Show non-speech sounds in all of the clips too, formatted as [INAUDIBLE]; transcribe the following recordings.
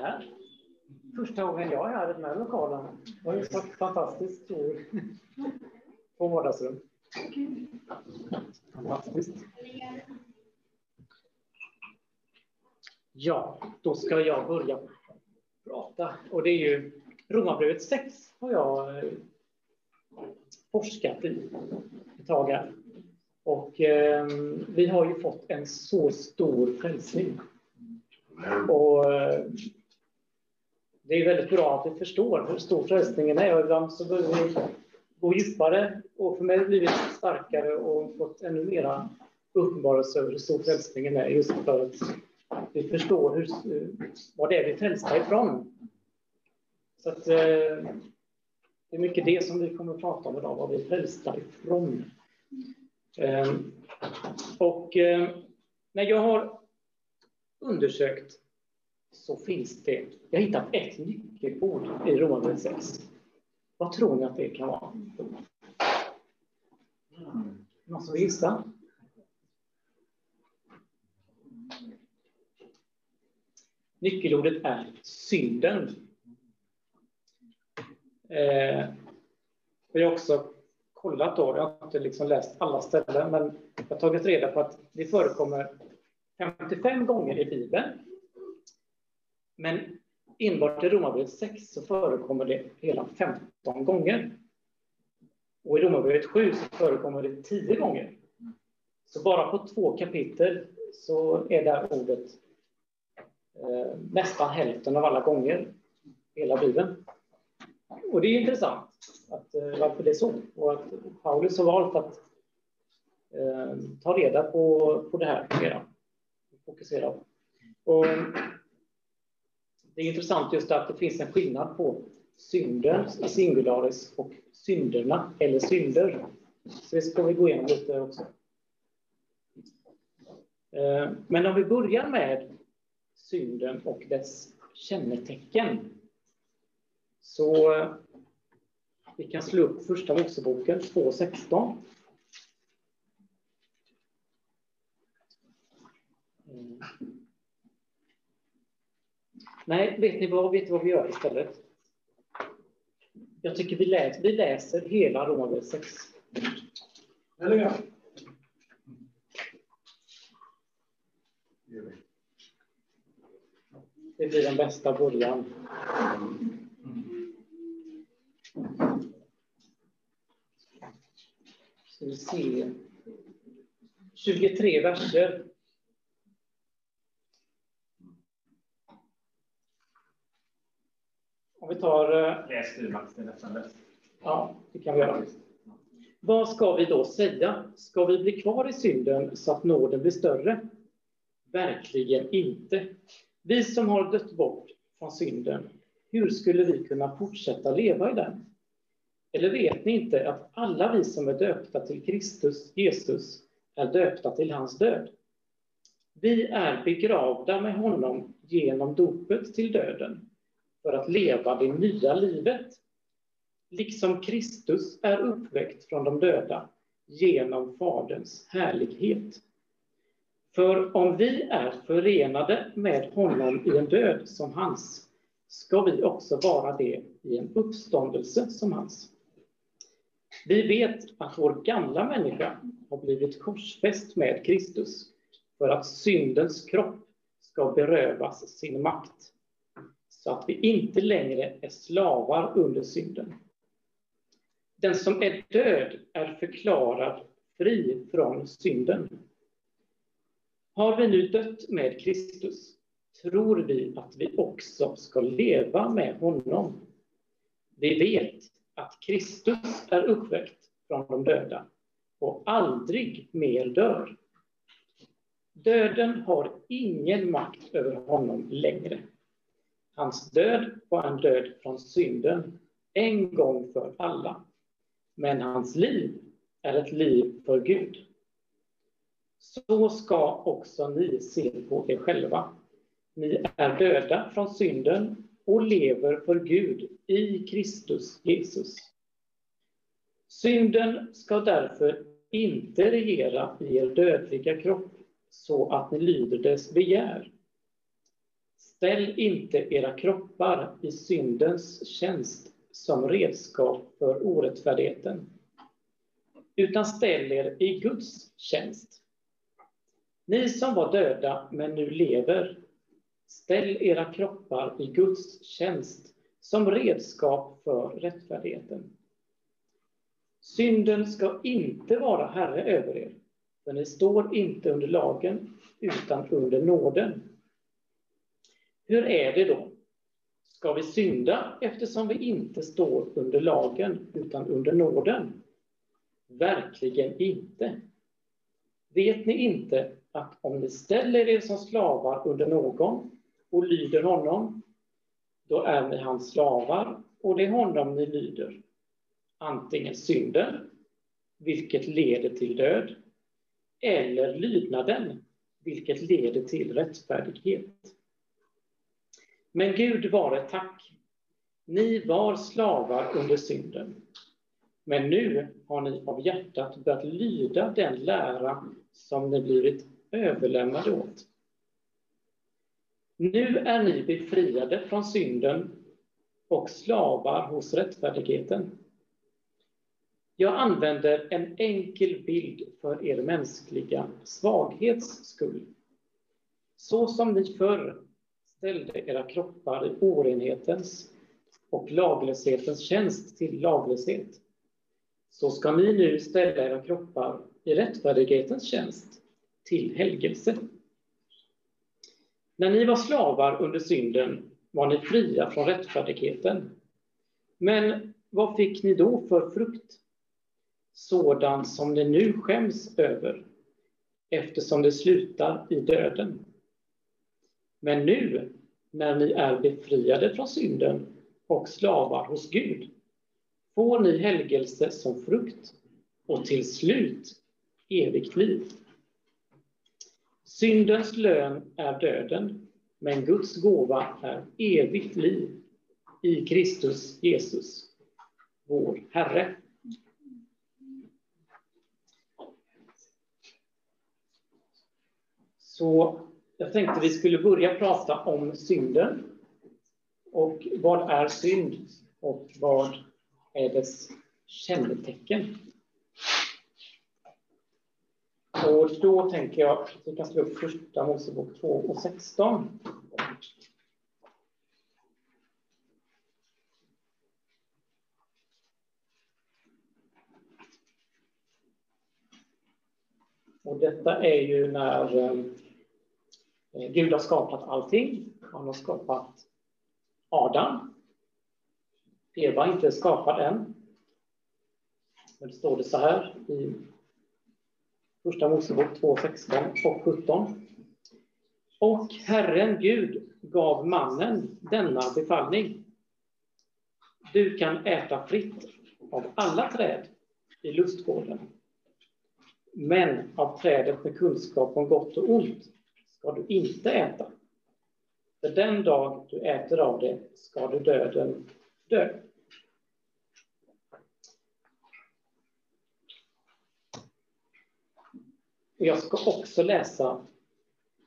här. Första gången jag är här i den här lokalen. Det var ju så fantastiskt stor på vardagsrum. Fantastiskt. Ja, då ska jag börja prata. Och det är ju Romarbrevet 6 har jag eh, forskat i ett tag här. Och eh, vi har ju fått en så stor frälsning. Och eh, det är väldigt bra att vi förstår hur stor frälsningen är och ibland så behöver vi gå djupare och för mig har det blivit starkare och fått ännu mera uppenbarelse över hur stor frälsningen är just för att vi förstår hur, vad det är vi frälsta ifrån. Så att, eh, det är mycket det som vi kommer att prata om idag, vad vi är frälsta ifrån. Eh, och eh, när jag har undersökt så finns det, jag har hittat ett nyckelord i Romarbrevet 6. Vad tror ni att det kan vara? Någon som vill gissa? Nyckelordet är synden. Eh, jag har också kollat då, jag har inte liksom läst alla ställen, men jag har tagit reda på att det förekommer 55 gånger i Bibeln. Men enbart i Romarbrevet 6 så förekommer det hela 15 gånger. Och i Romarbrevet 7 så förekommer det 10 gånger. Så bara på två kapitel så är det ordet eh, nästan hälften av alla gånger i hela Bibeln. Och det är intressant att, eh, varför det är så. Och att Paulus har valt att eh, ta reda på, på det här mera. Fokusera. Och det är intressant just att det finns en skillnad på synden i singularis och synderna, eller synder. Så det ska vi gå igenom lite också. Eh, men om vi börjar med synden och dess kännetecken. Så eh, vi kan slå upp första Moseboken 2.16. Mm. Nej, vet ni vad, vet ni vad vi gör istället? Jag tycker vi, läs, vi läser hela Romarbrevet 6. Eller ja. Det blir den bästa början. Ska vi se. 23 verser. Vi tar... Eh, Läs du Max, det är nästan läst. Ja, det kan vi göra. Vad ska vi då säga? Ska vi bli kvar i synden så att nåden blir större? Verkligen inte. Vi som har dött bort från synden, hur skulle vi kunna fortsätta leva i den? Eller vet ni inte att alla vi som är döpta till Kristus, Jesus, är döpta till hans död? Vi är begravda med honom genom dopet till döden för att leva det nya livet. Liksom Kristus är uppväckt från de döda genom Faderns härlighet. För om vi är förenade med honom i en död som hans, ska vi också vara det i en uppståndelse som hans. Vi vet att vår gamla människa har blivit korsfäst med Kristus för att syndens kropp ska berövas sin makt så att vi inte längre är slavar under synden. Den som är död är förklarad fri från synden. Har vi nu dött med Kristus tror vi att vi också ska leva med honom. Vi vet att Kristus är uppväckt från de döda och aldrig mer dör. Döden har ingen makt över honom längre. Hans död var en död från synden, en gång för alla. Men hans liv är ett liv för Gud. Så ska också ni se på er själva. Ni är döda från synden och lever för Gud i Kristus Jesus. Synden ska därför inte regera i er dödliga kropp så att ni lyder dess begär. Ställ inte era kroppar i syndens tjänst som redskap för orättfärdigheten, utan ställ er i Guds tjänst. Ni som var döda men nu lever, ställ era kroppar i Guds tjänst som redskap för rättfärdigheten. Synden ska inte vara herre över er, för ni står inte under lagen, utan under nåden. Hur är det då? Ska vi synda eftersom vi inte står under lagen, utan under nåden? Verkligen inte. Vet ni inte att om ni ställer er som slavar under någon och lyder honom, då är ni hans slavar och det är honom ni lyder. Antingen synden, vilket leder till död, eller lydnaden, vilket leder till rättfärdighet. Men Gud vare tack. Ni var slavar under synden. Men nu har ni av hjärtat börjat lyda den lära som ni blivit överlämnade åt. Nu är ni befriade från synden och slavar hos rättfärdigheten. Jag använder en enkel bild för er mänskliga svaghets skull. Så som ni förr ställde era kroppar i orenhetens och laglöshetens tjänst till laglöshet, så ska ni nu ställa era kroppar i rättfärdighetens tjänst till helgelse. När ni var slavar under synden var ni fria från rättfärdigheten. Men vad fick ni då för frukt? Sådan som ni nu skäms över, eftersom det slutar i döden. Men nu, när ni är befriade från synden och slavar hos Gud, får ni helgelse som frukt och till slut evigt liv. Syndens lön är döden, men Guds gåva är evigt liv i Kristus Jesus, vår Herre. Så jag tänkte vi skulle börja prata om synden. Och vad är synd? Och vad är dess kännetecken? Och då tänker jag att vi kan slå upp första Mosebok 2 och 16. Och detta är ju när eh, Eh, Gud har skapat allting. Han har skapat Adam. Eva är inte skapad än. Men det står det så här i Första Mosebok 2, 16 och 17. Och Herren Gud gav mannen denna befallning. Du kan äta fritt av alla träd i lustgården. Men av trädet med kunskap om gott och ont ska du inte äta. För den dag du äter av det ska du döden dö. Jag ska också läsa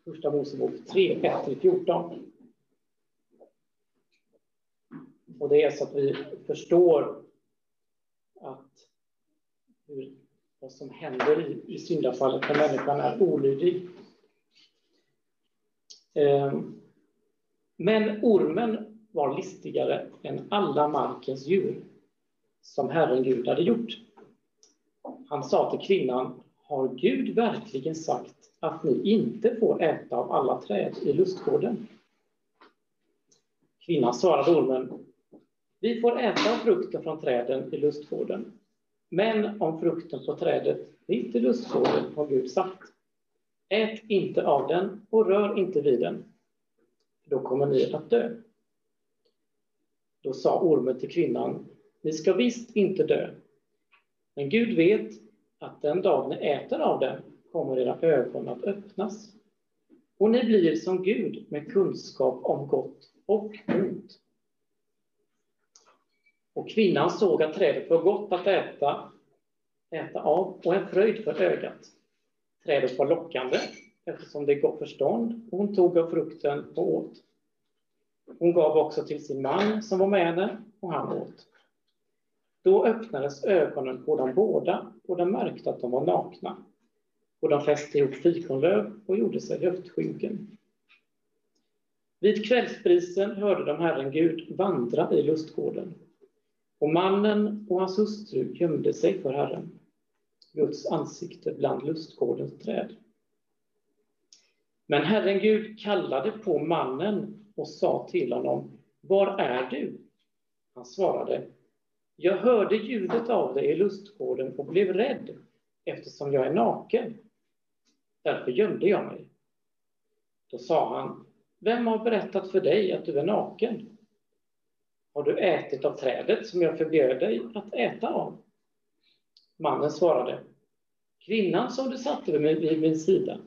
Första Mosebok 3, 1-14. Och det är så att vi förstår att hur, vad som händer i, i syndafallet när människan är olydig. Ehm, men ormen var listigare än alla markens djur som Herren Gud hade gjort. Han sa till kvinnan, har Gud verkligen sagt att ni inte får äta av alla träd i lustgården? Kvinnan svarade ormen, vi får äta av frukten från träden i lustgården. Men om frukten på trädet mitt i lustgården har Gud sagt, ät inte av den och rör inte vid den, då kommer ni att dö. Då sa ormen till kvinnan, ni ska visst inte dö, men Gud vet att den dag ni äter av den kommer era ögon att öppnas och ni blir som Gud med kunskap om gott och ont. Och kvinnan såg att trädet var gott att äta, äta av och en fröjd för ögat. Trädet var lockande eftersom det gav förstånd och hon tog av frukten och åt. Hon gav också till sin man som var med henne och han åt. Då öppnades ögonen på dem båda och de märkte att de var nakna. Och de fäste ihop fikonlöv och gjorde sig höftskynken. Vid kvällsprisen hörde de Herren Gud vandra i lustgården. Och mannen och hans hustru gömde sig för Herren, Guds ansikte bland lustgårdens träd. Men Herren Gud kallade på mannen och sa till honom, Var är du? Han svarade, Jag hörde ljudet av dig i lustgården och blev rädd, eftersom jag är naken. Därför gömde jag mig. Då sa han, Vem har berättat för dig att du är naken? Har du ätit av trädet som jag förbjöd dig att äta av? Mannen svarade, Kvinnan som du satte vid min sida,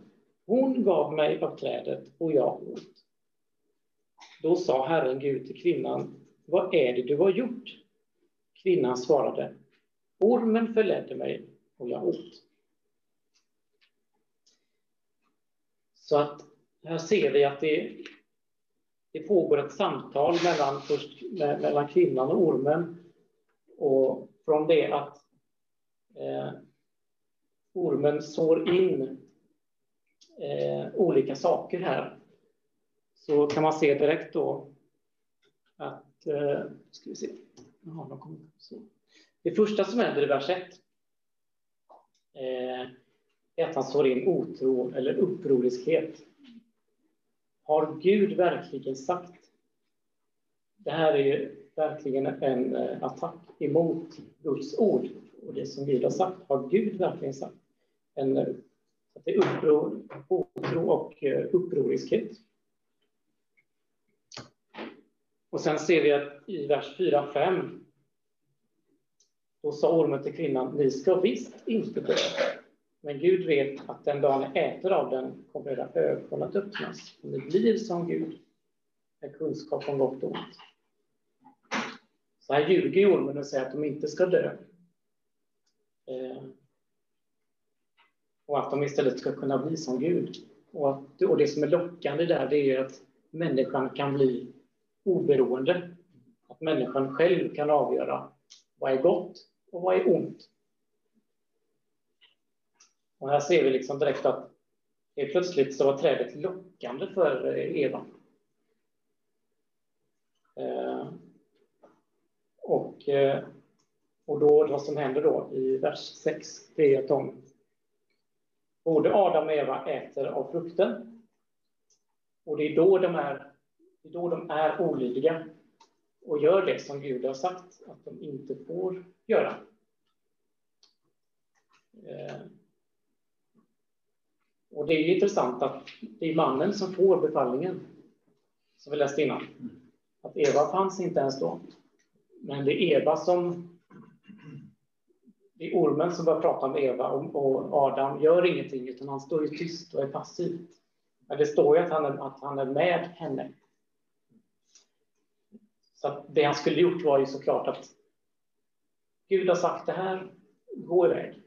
hon gav mig av trädet och jag åt. Då sa Herren Gud till kvinnan, vad är det du har gjort? Kvinnan svarade, ormen förledde mig och jag åt. Så att här ser vi att det, det pågår ett samtal mellan, först, mellan kvinnan och ormen. Och från det att eh, ormen sår in eh, olika saker här så kan man se direkt då att... Eh, ska vi se. Jaha, de kommer så. Det första som händer i vers 1 eh, är att han sår in otro eller upproriskhet. Har Gud verkligen sagt? Det här är ju verkligen en eh, attack emot Guds ord och det som Gud har sagt. Har Gud verkligen sagt? En eh, att det är uppror, otro och eh, upproriskhet. Och sen ser vi att i vers 4-5 då sa ormen till kvinnan, ni ska visst inte dö. Men Gud vet att den dagen ni äter av den kommer era ögon att öppnas. Och ni blir som Gud, med kunskap om gott och ont. Så här ljuger ormen och säger att de inte ska dö. Eh, och att de istället ska kunna bli som Gud. Och, att, och det som är lockande där, det är att människan kan bli oberoende. Att människan själv kan avgöra vad är gott och vad är ont. Och här ser vi liksom direkt att helt plötsligt så var trädet lockande för eh, Eva. Eh, och, eh, och då, vad som händer då i vers 6, det är att de Både Adam och Eva äter av frukten. Och det är då de är, det är, då de är olydiga och gör det som Gud har sagt att de inte får göra. Eh, och det är intressant att det är mannen som får befallningen, som vi läste innan. Att Eva fanns inte ens då. Men det är Eva som det är ormen som börjar prata med Eva och Adam gör ingenting utan han står ju tyst och är passiv. Men det står ju att han är, att han är med henne. Så det han skulle gjort var ju såklart att Gud har sagt det här, gå iväg.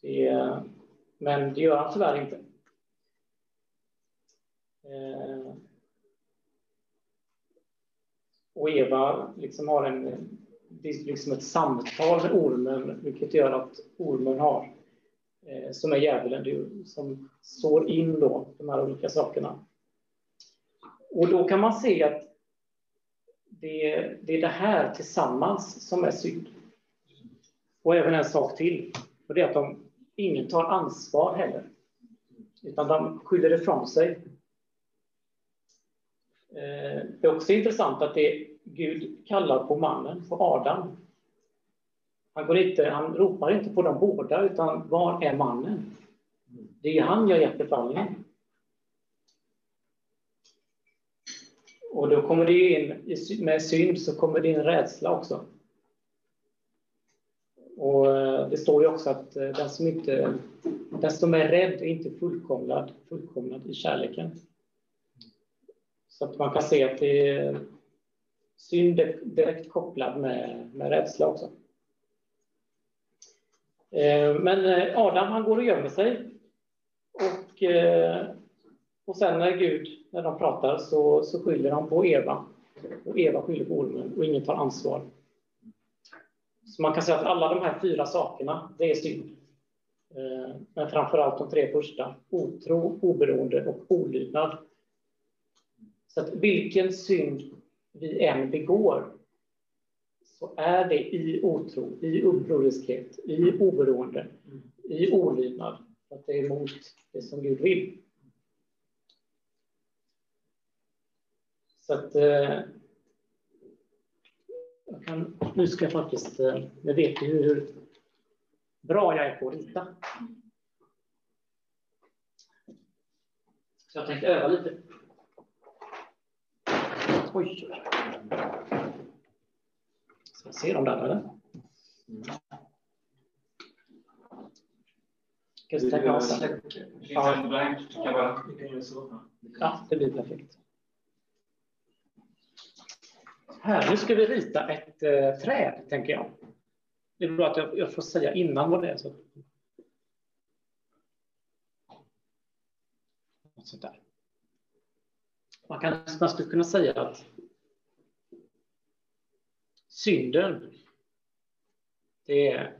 Det, men det gör han tyvärr inte. Eh, och Eva liksom har en, liksom ett samtal med ormen, vilket gör att ormen har, eh, som är djävulen, som sår in då de här olika sakerna. Och då kan man se att det, det är det här tillsammans som är synd. Och även en sak till, och det är att de, ingen tar ansvar heller, utan de skyller ifrån sig Eh, det är också intressant att det Gud kallar på mannen, på Adam. Han, går inte, han ropar inte på dem båda, utan var är mannen? Det är han jag gett befallningen. Och då kommer det in, med synd så kommer det in rädsla också. Och eh, det står ju också att eh, den som, inte, den som är rädd är inte fullkomnad, fullkomnad i kärleken. Så att man kan se att det är synd direkt kopplad med, med rädsla också. Eh, men eh, Adam han går och gömmer sig. Och eh, Och sen när Gud, när de pratar, så, så skyller han på Eva. Och Eva skyller på ormen och ingen tar ansvar. Så man kan säga att alla de här fyra sakerna, det är synd. Men framför allt de tre första, otro, oberoende och olydnad. Så att vilken synd vi än begår så är det i otro, i upproriskhet, i oberoende, i olydnad. Att det är emot det som Gud vill. Så att eh, jag kan, nu ska jag faktiskt, eh, jag vet ju hur bra jag är på att rita. Så jag tänkte öva lite. Oj. Ska jag se dem där eller? Ska jag tänka oss? Ja, det blir perfekt. Här, nu ska vi rita ett eh, träd, tänker jag. Det är bra att jag, jag får säga innan vad det är. Så. Något sånt där. Man, kan, skulle kunna säga att synden, det är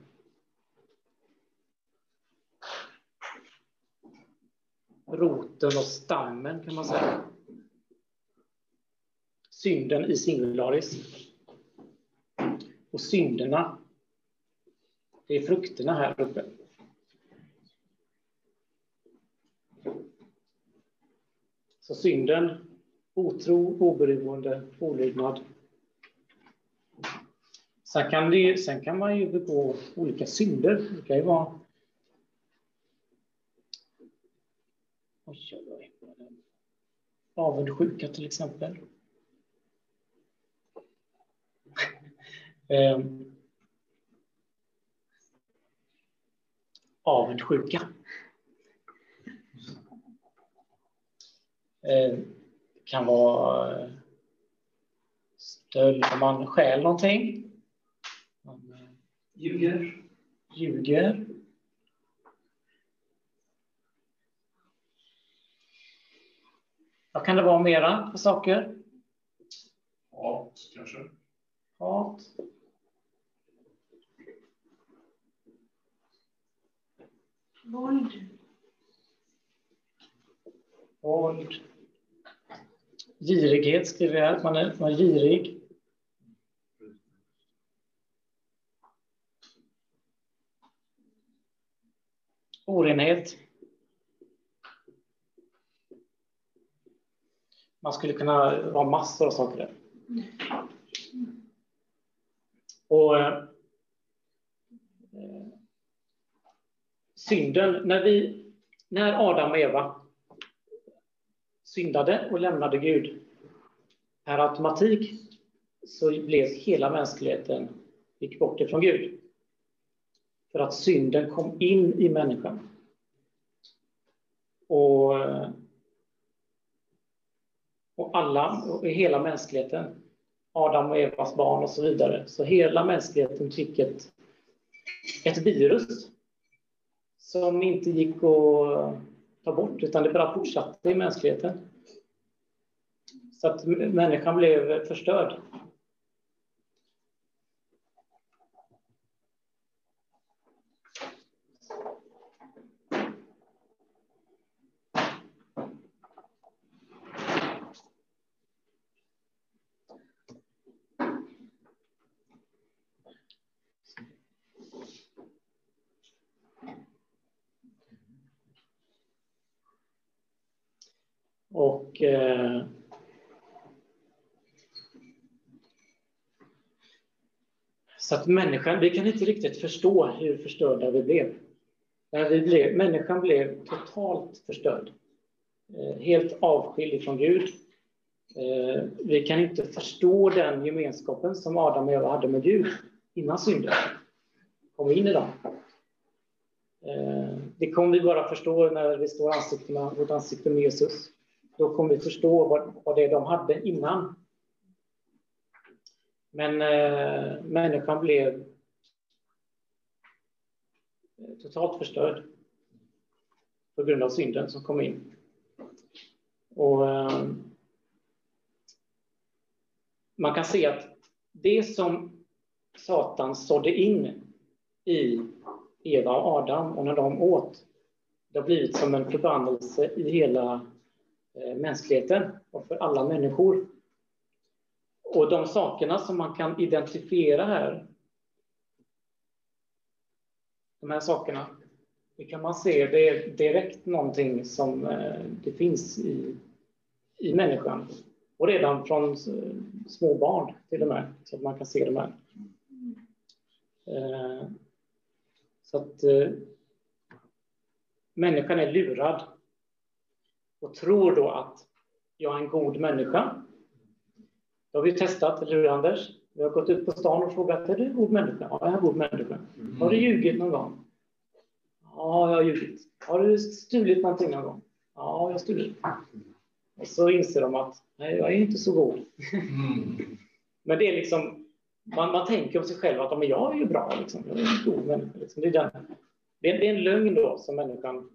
roten och stammen, kan man säga synden i singularis. Och synderna, det är frukterna här uppe. Så synden, otro, oberoende, olydnad. Sen kan, det, sen kan man ju begå olika synder. Det kan ju vara... Oj, oj, oj. Avundsjuka till exempel. Eh, avundsjuka. Eh, kan vara eh, stöld om man stjäl någonting. Man eh, ljuger. ljuger. Vad kan det vara mera för saker? Hat, kanske. Hat. Våld. Våld. Girighet skriver jag här. Man är, man är girig. Orenhet. Man skulle kunna ha massor av saker där. Och eh, eh synden, när, vi, när Adam och Eva syndade och lämnade Gud, per automatik så blev hela mänskligheten, gick bort ifrån Gud. För att synden kom in i människan. Och, och alla, och hela mänskligheten, Adam och Evas barn och så vidare, så hela mänskligheten fick ett, ett virus som inte gick att ta bort, utan det bara fortsatte i mänskligheten. Så att människan blev förstörd. Och eh, Så att människan, vi kan inte riktigt förstå hur förstörda vi blev. vi blev människan blev totalt förstörd. Eh, helt avskild från Gud. Eh, vi kan inte förstå den gemenskapen som Adam och Eva hade med Gud innan synden kom in i dem. Eh, det kommer vi bara förstå när vi står ansiktena, mot ansikte med Jesus. Då kommer vi förstå vad, vad det är de hade innan. Men eh, människan blev totalt förstörd på grund av synden som kom in. Och eh, man kan se att det som Satan sådde in i Eva och Adam och när de åt, det har blivit som en förbannelse i hela eh, mänskligheten och för alla människor. Och de sakerna som man kan identifiera här, de här sakerna, det kan man se, det är direkt någonting som eh, det finns i, i människan. Och redan från eh, små barn till och med, så att man kan se de här. Eh, så att människan är lurad och tror då att jag är en god människa. Det har vi testat, eller hur Anders? Vi har gått ut på stan och frågat, är du en god människa? Ja, jag är en god människa. Har du ljugit någon gång? Ja, jag har ljugit. Har du stulit någonting någon gång? Ja, jag har stulit. Och så inser de att nej, jag är inte så god. Mm. Men det är liksom, man, man tänker om sig själv att men jag är ju bra, liksom. jag är en god människa. Liksom. Det, är den, det, är, det är en lögn då som människan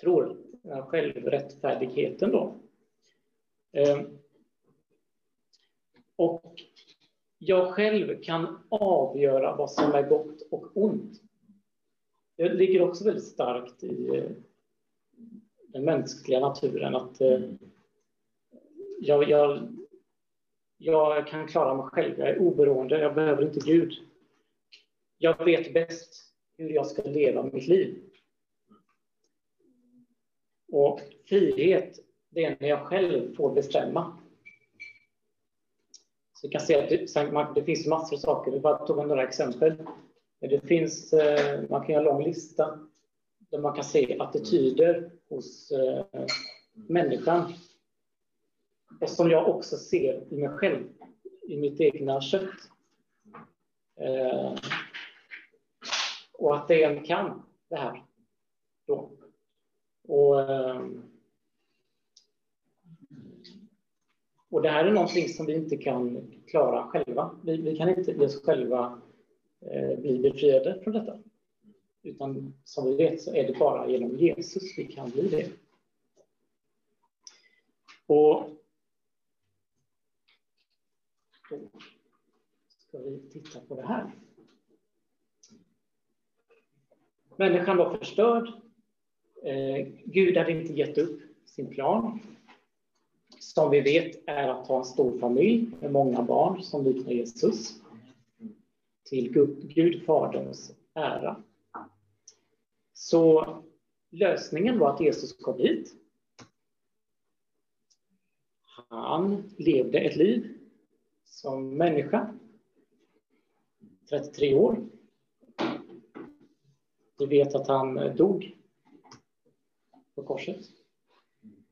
tror, den här självrättfärdigheten då. Ehm. Och jag själv kan avgöra vad som är gott och ont. Det ligger också väldigt starkt i eh, den mänskliga naturen att eh, jag, jag, jag kan klara mig själv, jag är oberoende, jag behöver inte Gud. Jag vet bäst hur jag ska leva mitt liv. Och frihet, det är när jag själv får bestämma. Så vi kan se att det, det finns massor av saker, vi bara tog några exempel. Det finns, eh, man kan göra en lång lista där man kan se attityder hos eh, människan. Och som jag också ser i mig själv, i mitt egna kött. Eh, och att det är en kamp, det här. Då. Och, och det här är någonting som vi inte kan klara själva. Vi, vi kan inte i oss själva Eh, bli befriade från detta. Utan som vi vet så är det bara genom Jesus vi kan bli det. Och då ska vi titta på det här. Människan var förstörd. Eh, Gud hade inte gett upp sin plan. Som vi vet är att ha en stor familj med många barn som liknar Jesus till Gud Faderns ära. Så lösningen var att Jesus kom hit. Han levde ett liv som människa, 33 år. Vi vet att han dog på korset.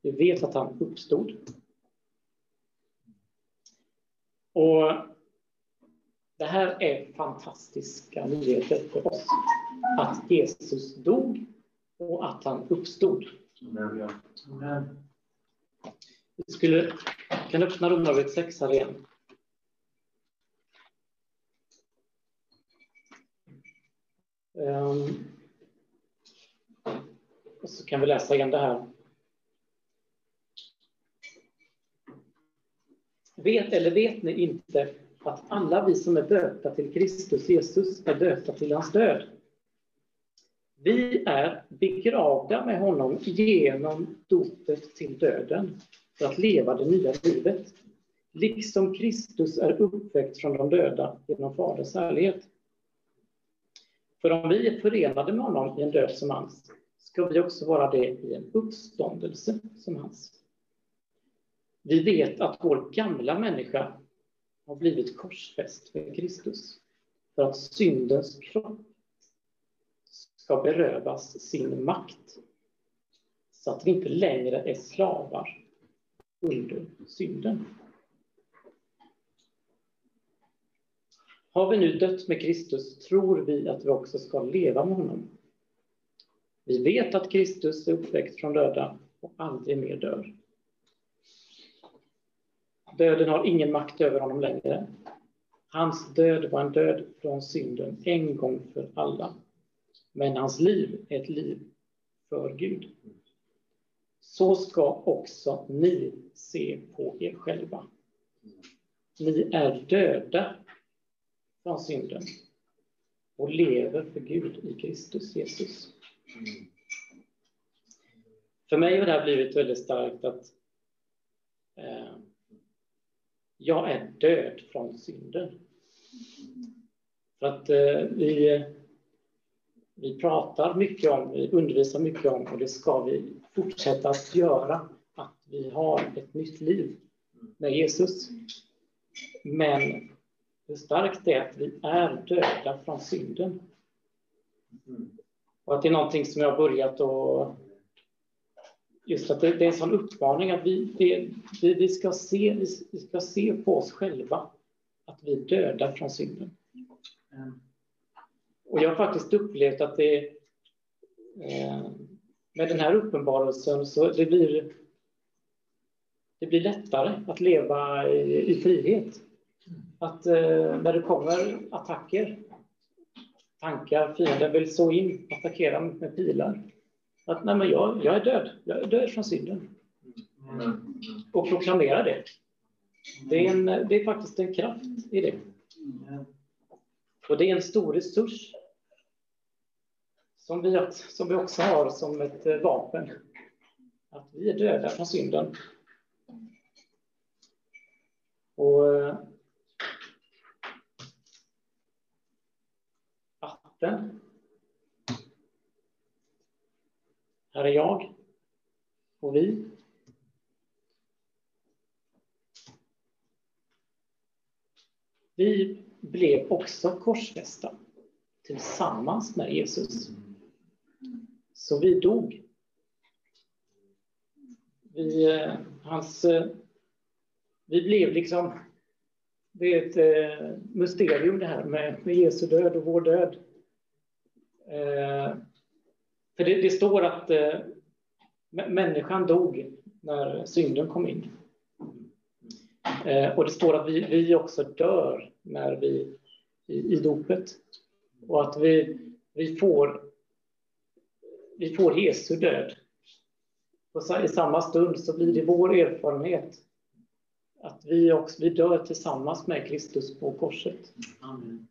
Vi vet att han uppstod. Och det här är fantastiska nyheter för oss. Att Jesus dog och att han uppstod. Amen. Vi skulle, kan öppna Romarbrevet 6 här igen. Um, och så kan vi läsa igen det här. Vet eller vet ni inte att alla vi som är döpta till Kristus Jesus är döpta till hans död. Vi är begravda med honom genom dopet till döden för att leva det nya livet, liksom Kristus är uppväckt från de döda genom Faderns härlighet. För om vi är förenade med honom i en död som hans, ska vi också vara det i en uppståndelse som hans. Vi vet att vår gamla människa har blivit korsfäst med Kristus för att syndens kropp ska berövas sin makt så att vi inte längre är slavar under synden. Har vi nu dött med Kristus tror vi att vi också ska leva med honom. Vi vet att Kristus är uppväckt från döda och aldrig mer dör. Döden har ingen makt över honom längre. Hans död var en död från synden en gång för alla. Men hans liv är ett liv för Gud. så ska också ni se på er själva. Ni är döda från synden och lever för Gud i Kristus Jesus. För mig har det här blivit väldigt starkt att eh, jag är död från synden. För att eh, vi, vi pratar mycket om, vi undervisar mycket om och det ska vi fortsätta att göra, att vi har ett nytt liv med Jesus. Men hur starkt det är att vi är döda från synden. Och att det är någonting som jag har börjat att just att det, det, är en sån uppmaning att vi, det, vi, vi, ska se, vi ska se på oss själva att vi är döda från synden. Och jag har faktiskt upplevt att det eh, med den här uppenbarelsen så det blir det blir lättare att leva i, i frihet. Att eh, när det kommer attacker, tankar, fienden vill så in, attackera med pilar. Att nej, men jag, jag är död, jag är död från synden. Och proklamera det. Det är, en, det är faktiskt en kraft i det. Och det är en stor resurs som vi, som vi också har som ett eh, vapen. Att vi är döda från synden. Och eh, vatten. Här är jag och vi. Vi blev också korsfästa tillsammans med Jesus. Så vi dog. Vi, eh, hans, eh, vi blev liksom... Det är ett eh, mysterium det här med, med Jesu död och vår död. För det, det står att människan dog när synden kom in. Och det står att vi, vi också dör när vi i, i dopet. Och att vi, vi, får, vi får Jesu död. Och I samma stund så blir det vår erfarenhet att vi också vi dör tillsammans med Kristus på korset. Amen.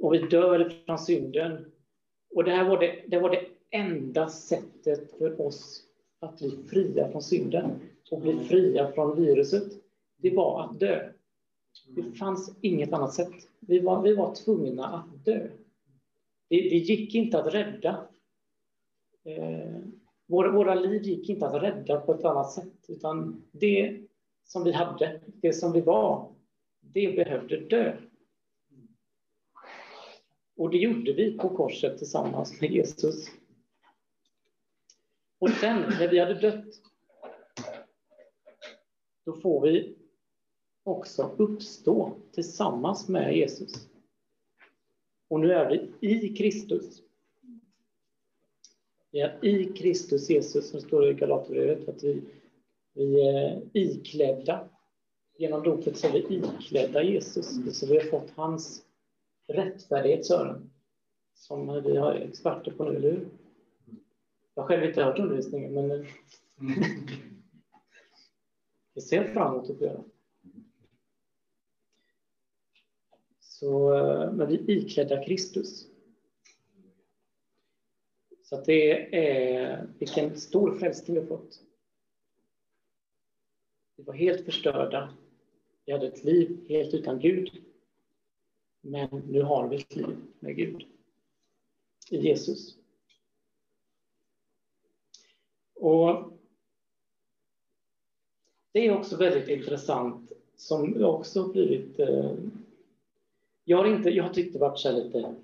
Och vi dör från synden. Och det här var det, det var det enda sättet för oss att bli fria från synden och bli fria från viruset. Det var att dö. Det fanns inget annat sätt. Vi var, vi var tvungna att dö. Det, det gick inte att rädda. Eh, våra, våra liv gick inte att rädda på ett annat sätt, utan det som vi hade, det som vi var, det behövde dö. Och det gjorde vi på korset tillsammans med Jesus. Och sen, när vi hade dött, då får vi också uppstå tillsammans med Jesus. Och nu är vi i Kristus. Vi är i Kristus Jesus, som står i Galaterbrevet, att vi, vi är iklädda. Genom dopet så är vi iklädda Jesus, så vi har fått hans rättfärdighet, Sören, som vi har experter på nu, eller hur? Jag har själv inte hört undervisningen, men mm. det [LAUGHS] ser fram emot att få göra. Så, men vi är iklädda Kristus. Så att det är vilken stor frälsning vi har fått. Vi var helt förstörda. Vi hade ett liv helt utan Gud. Men nu har vi ett liv med Gud i Jesus. Och det är också väldigt intressant, som också blivit eh, jag har, inte, jag har tyckt det varit så lite...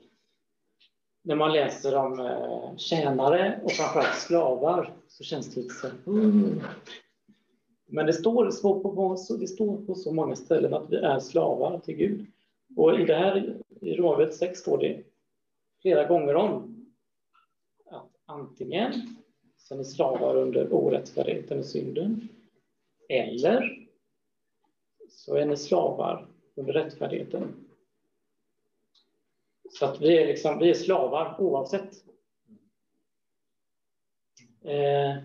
När man läser om eh, tjänare och framförallt slavar så känns det lite så mm. Men det står, på, det står på så många ställen att vi är slavar till Gud. Och i det här, i Romarbrevet 6 står det flera gånger om att antingen så är ni slavar under orättfärdigheten och synden eller så är ni slavar under rättfärdigheten. Så att vi är, liksom, vi är slavar oavsett. Eh,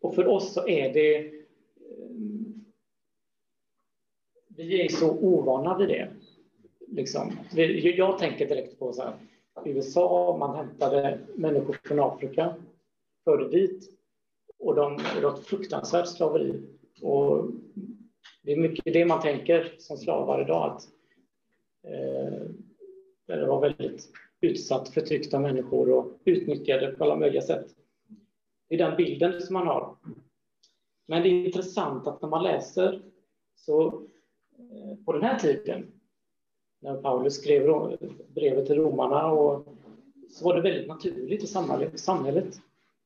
och för oss så är det... Eh, vi är så ovana vid det. Liksom. Jag tänker direkt på så här, USA, man hämtade människor från Afrika, förde dit och de, det var ett fruktansvärt slaveri. Och det är mycket det man tänker som slavar idag, att eh, det var väldigt utsatt, förtryckta människor och utnyttjade på alla möjliga sätt. Det är den bilden som man har. Men det är intressant att när man läser så eh, på den här tiden när Paulus skrev brevet till romarna och så var det väldigt naturligt i samhället.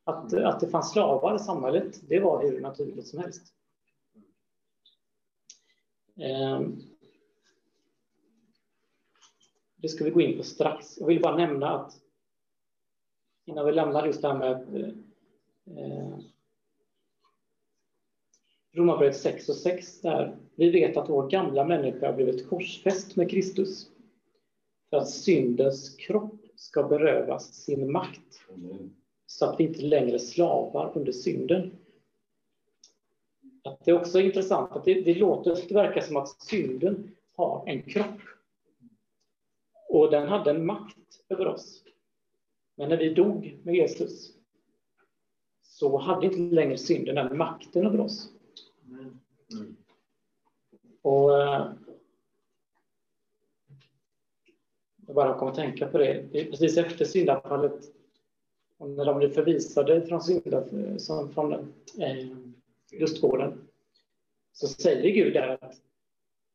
Att, att det fanns slavar i samhället, det var hur naturligt som helst. Ehm, det ska vi gå in på strax. Jag vill bara nämna att innan vi lämnar just det här med eh, Romarbrevet 6 och 6 där vi vet att vår gamla människa har blivit korsfäst med Kristus för att syndens kropp ska berövas sin makt så att vi inte längre slavar under synden. Att det är också intressant att det, det låter, det verkar som att synden har en kropp. Och den hade en makt över oss. Men när vi dog med Jesus så hade inte längre synden den makten över oss. Mm. Och eh, jag bara kom att tänka på det. det precis efter syndafallet, när de blev förvisade från, synda, eh, från eh, lustgården, så säger Gud där att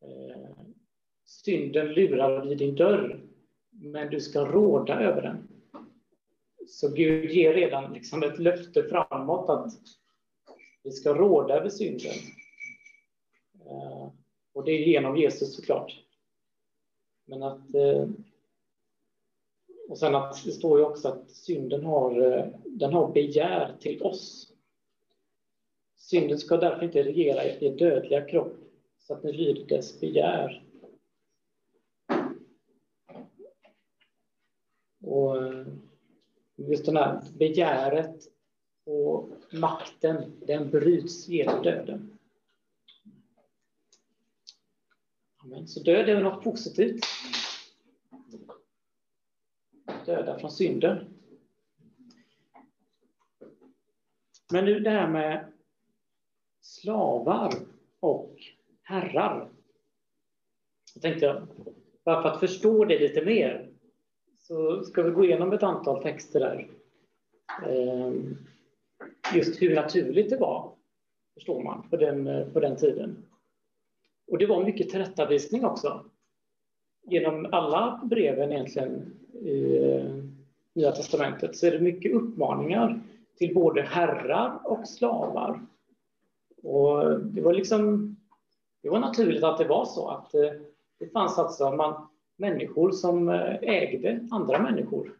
eh, synden lurar vid din dörr, men du ska råda över den. Så Gud ger redan liksom ett löfte framåt att vi ska råda över synden. Eh, och det är genom Jesus såklart. Men att... Eh, och sen att det står ju också att synden har, eh, den har begär till oss. Synden ska därför inte regera i er dödliga kropp så att ni lyder dess begär. Och eh, just det här begäret och makten, den bryts genom döden. Amen. Så död är något positivt. Döda från synden. Men nu det här med slavar och herrar. Jag tänkte, bara för att förstå det lite mer, så ska vi gå igenom ett antal texter där. Ehm, just hur naturligt det var, förstår man, på den, på den tiden. Och det var mycket tillrättavisning också. Genom alla breven egentligen i eh, Nya Testamentet så är det mycket uppmaningar till både herrar och slavar. Och det var liksom det var naturligt att det var så att eh, det fanns alltså man, människor som eh, ägde andra människor.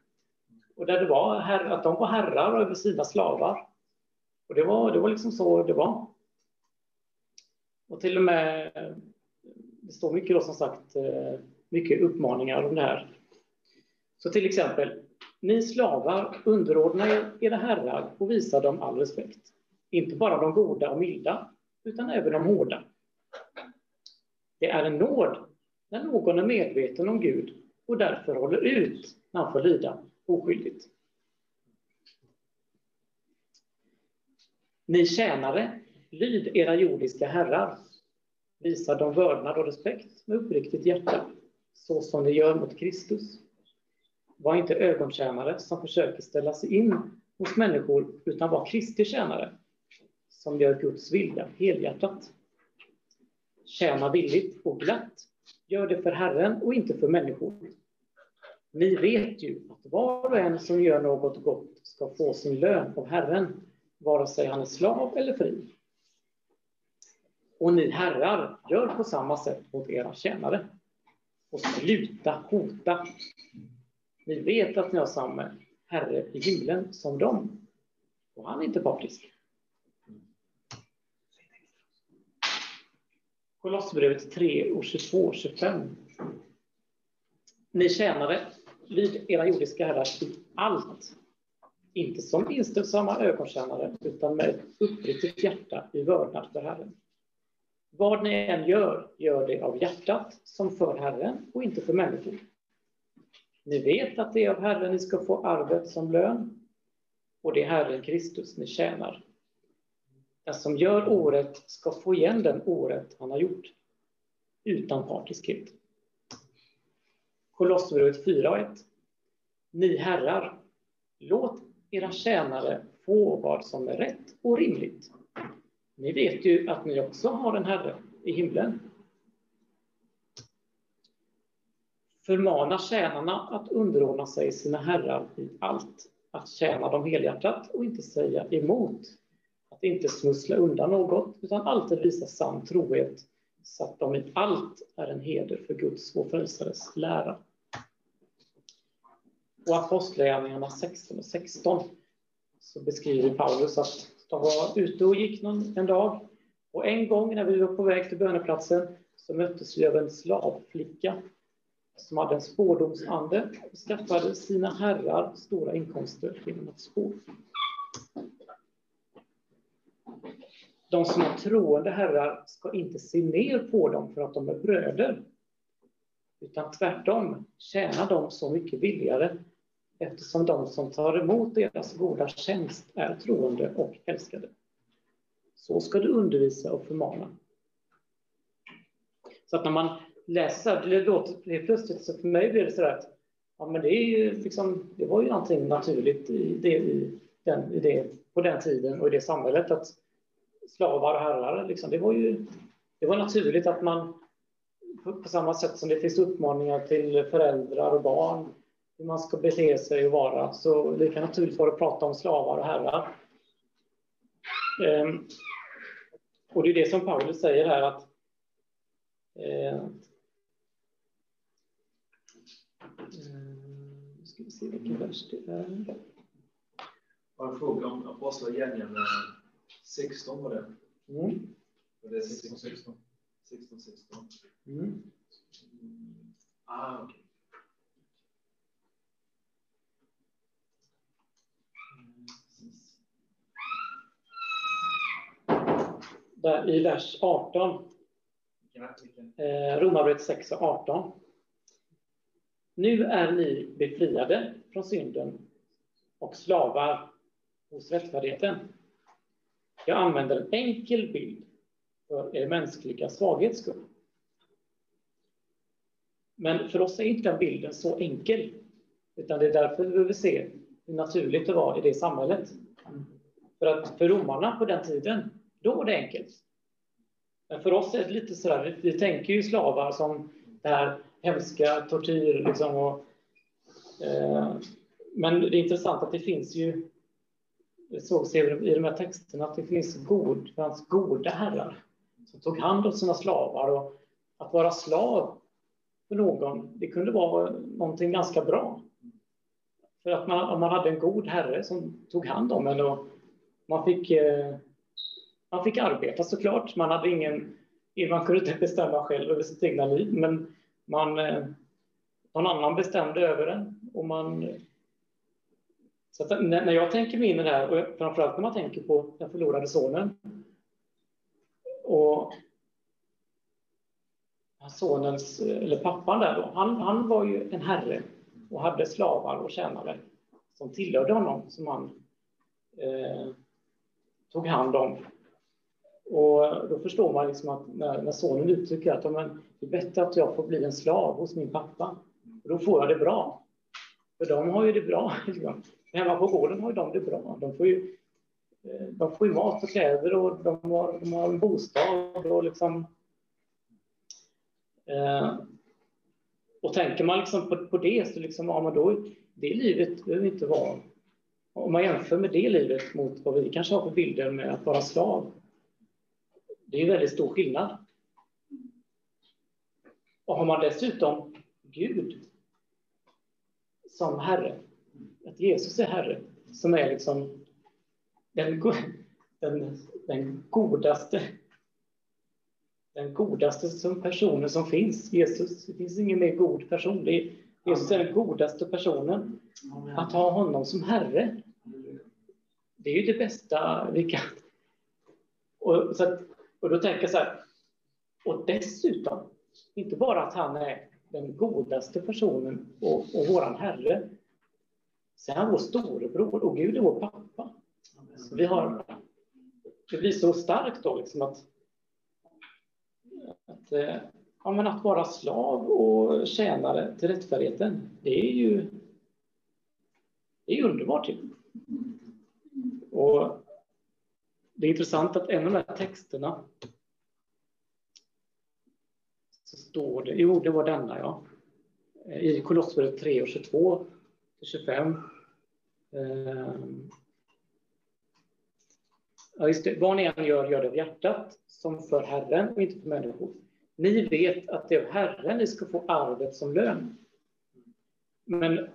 Och där det var herr, att de var herrar över sina slavar. Och det var, det var liksom så det var. Och till och med, det står mycket då som sagt, eh, mycket uppmaningar om det här. Så till exempel, ni slavar, underordna er era herrar och visa dem all respekt. Inte bara de goda och milda, utan även de hårda. Det är en nåd när någon är medveten om Gud och därför håller ut när han får lida oskyldigt. Ni tjänare, lyd era jordiska herrar. Visa dem vördnad och respekt med uppriktigt hjärta, så som ni gör mot Kristus. Var inte ögontjänare som försöker ställa sig in hos människor, utan var Kristi tjänare, som gör Guds vilja helhjärtat. Tjäna villigt och glatt. Gör det för Herren och inte för människor. Ni vet ju att var och en som gör något gott ska få sin lön av Herren, vare sig han är slav eller fri. Och ni herrar, gör på samma sätt mot era tjänare. Och sluta hota. Ni vet att ni har samma Herre i himlen som dem. Och han är inte partisk. Kolosserbrevet 3 och 22 och 25. Ni tjänare, lyd era jordiska herrar i allt. inte som inställsamma ögontjänare, utan med ett uppriktigt hjärta i vördnad för Herren. Vad ni än gör, gör det av hjärtat som för Herren och inte för människor. Ni vet att det är av Herren ni ska få arvet som lön, och det är Herren Kristus ni tjänar. Den som gör året ska få igen den året han har gjort, utan partiskhet. Kolosserbrevet 4 och 1. Ni herrar, låt era tjänare få vad som är rätt och rimligt. Ni vet ju att ni också har en Herre i himlen. Förmana tjänarna att underordna sig sina herrar i allt, att tjäna dem helhjärtat och inte säga emot, att inte smussla undan något, utan alltid visa sann trohet, så att de i allt är en heder för Guds och frälsares lära. Och Apostlagärningarna 16 och 16 så beskriver Paulus att de var ute och gick någon, en dag och en gång när vi var på väg till böneplatsen så möttes vi av en slavflicka som hade en spårdomsande och skaffade sina herrar stora inkomster genom att spå. De som är troende herrar ska inte se ner på dem för att de är bröder, utan tvärtom tjäna dem så mycket billigare eftersom de som tar emot deras goda tjänst är troende och älskade. Så ska du undervisa och förmana. Så att när man läser, det låter det plötsligt, så för mig blir det så där att ja, men det, är ju liksom, det var ju någonting naturligt i det, i den, i det, på den tiden och i det samhället att slavar och herrar, liksom, det var ju det var naturligt att man på samma sätt som det finns uppmaningar till föräldrar och barn hur man ska bete sig och vara. Så det kan naturligtvis vara att prata om slavar och herrar. Ehm, och det är det som Paulus säger här att eh, ska vi se vilken vers det är. Jag har en fråga om Apostlagärningarna 16 var det. Mm. Var det 16, 16? 16, 16. Mm. Ah, okej. Där I vers 18, eh, Romarbrevet 6 och 18. Nu är ni befriade från synden och slavar hos rättfärdigheten. Jag använder en enkel bild för er mänskliga svaghets skull. Men för oss är inte den bilden så enkel, utan det är därför vi behöver se hur naturligt det var i det samhället. För att för romarna på den tiden, då var det enkelt. Men för oss är det lite så där, vi tänker ju slavar som det här hemska tortyr liksom och, eh, men det är intressant att det finns ju, Det såg i de här texterna att det finns god, goda herrar som tog hand om sina slavar och att vara slav för någon, det kunde vara någonting ganska bra. För att man, om man hade en god herre som tog hand om en och man fick, eh, man fick arbeta såklart. Man hade ingen, man kunde inte bestämma själv över sitt egna liv, men man, eh, någon annan bestämde över en. Och man, så att när jag tänker mig in i det här, och framförallt när man tänker på den förlorade sonen och sonens, eller pappan där då, han, han var ju en herre och hade slavar och tjänare som tillhörde honom, som han eh, tog hand om. Och då förstår man liksom att när, när sonen uttrycker att men, det är bättre att jag får bli en slav hos min pappa, och då får jag det bra. För de har ju det bra. [LAUGHS] Liksom. Hemma på gården har de det bra. De får ju, eh, de får ju mat och kläder och de har, de har en bostad och liksom eh, och tänker man liksom på, på det så liksom, ja, men då, det livet behöver inte vara... Om man jämför med det livet mot vad vi kanske har för bilder med att vara slav. Det är en väldigt stor skillnad. Och har man dessutom Gud som Herre, att Jesus är Herre, som är liksom den, den, den godaste den godaste som personen som finns, Jesus. Det finns ingen mer god person. Är, Jesus är den godaste personen. Att ha honom som Herre, det är ju det bästa vi kan. Och, så att, och då tänker jag så här, och dessutom, inte bara att han är den godaste personen och, och våran Herre, så är han vår storebror och Gud är vår pappa. Så vi har, det blir så starkt då liksom att, att, eh, ja, men att vara slav och tjänare till rättfärdigheten, det är ju det är underbart. Typ. Och det är intressant att en av de här texterna så står det, jo det var denna ja, i Kolosserbrevet 3 och 22 till 25. Ehm. Ja, just det. Vad ni än gör, gör det av hjärtat, som för Herren och inte för människor. Ni vet att det är av Herren ni ska få arvet som lön. Men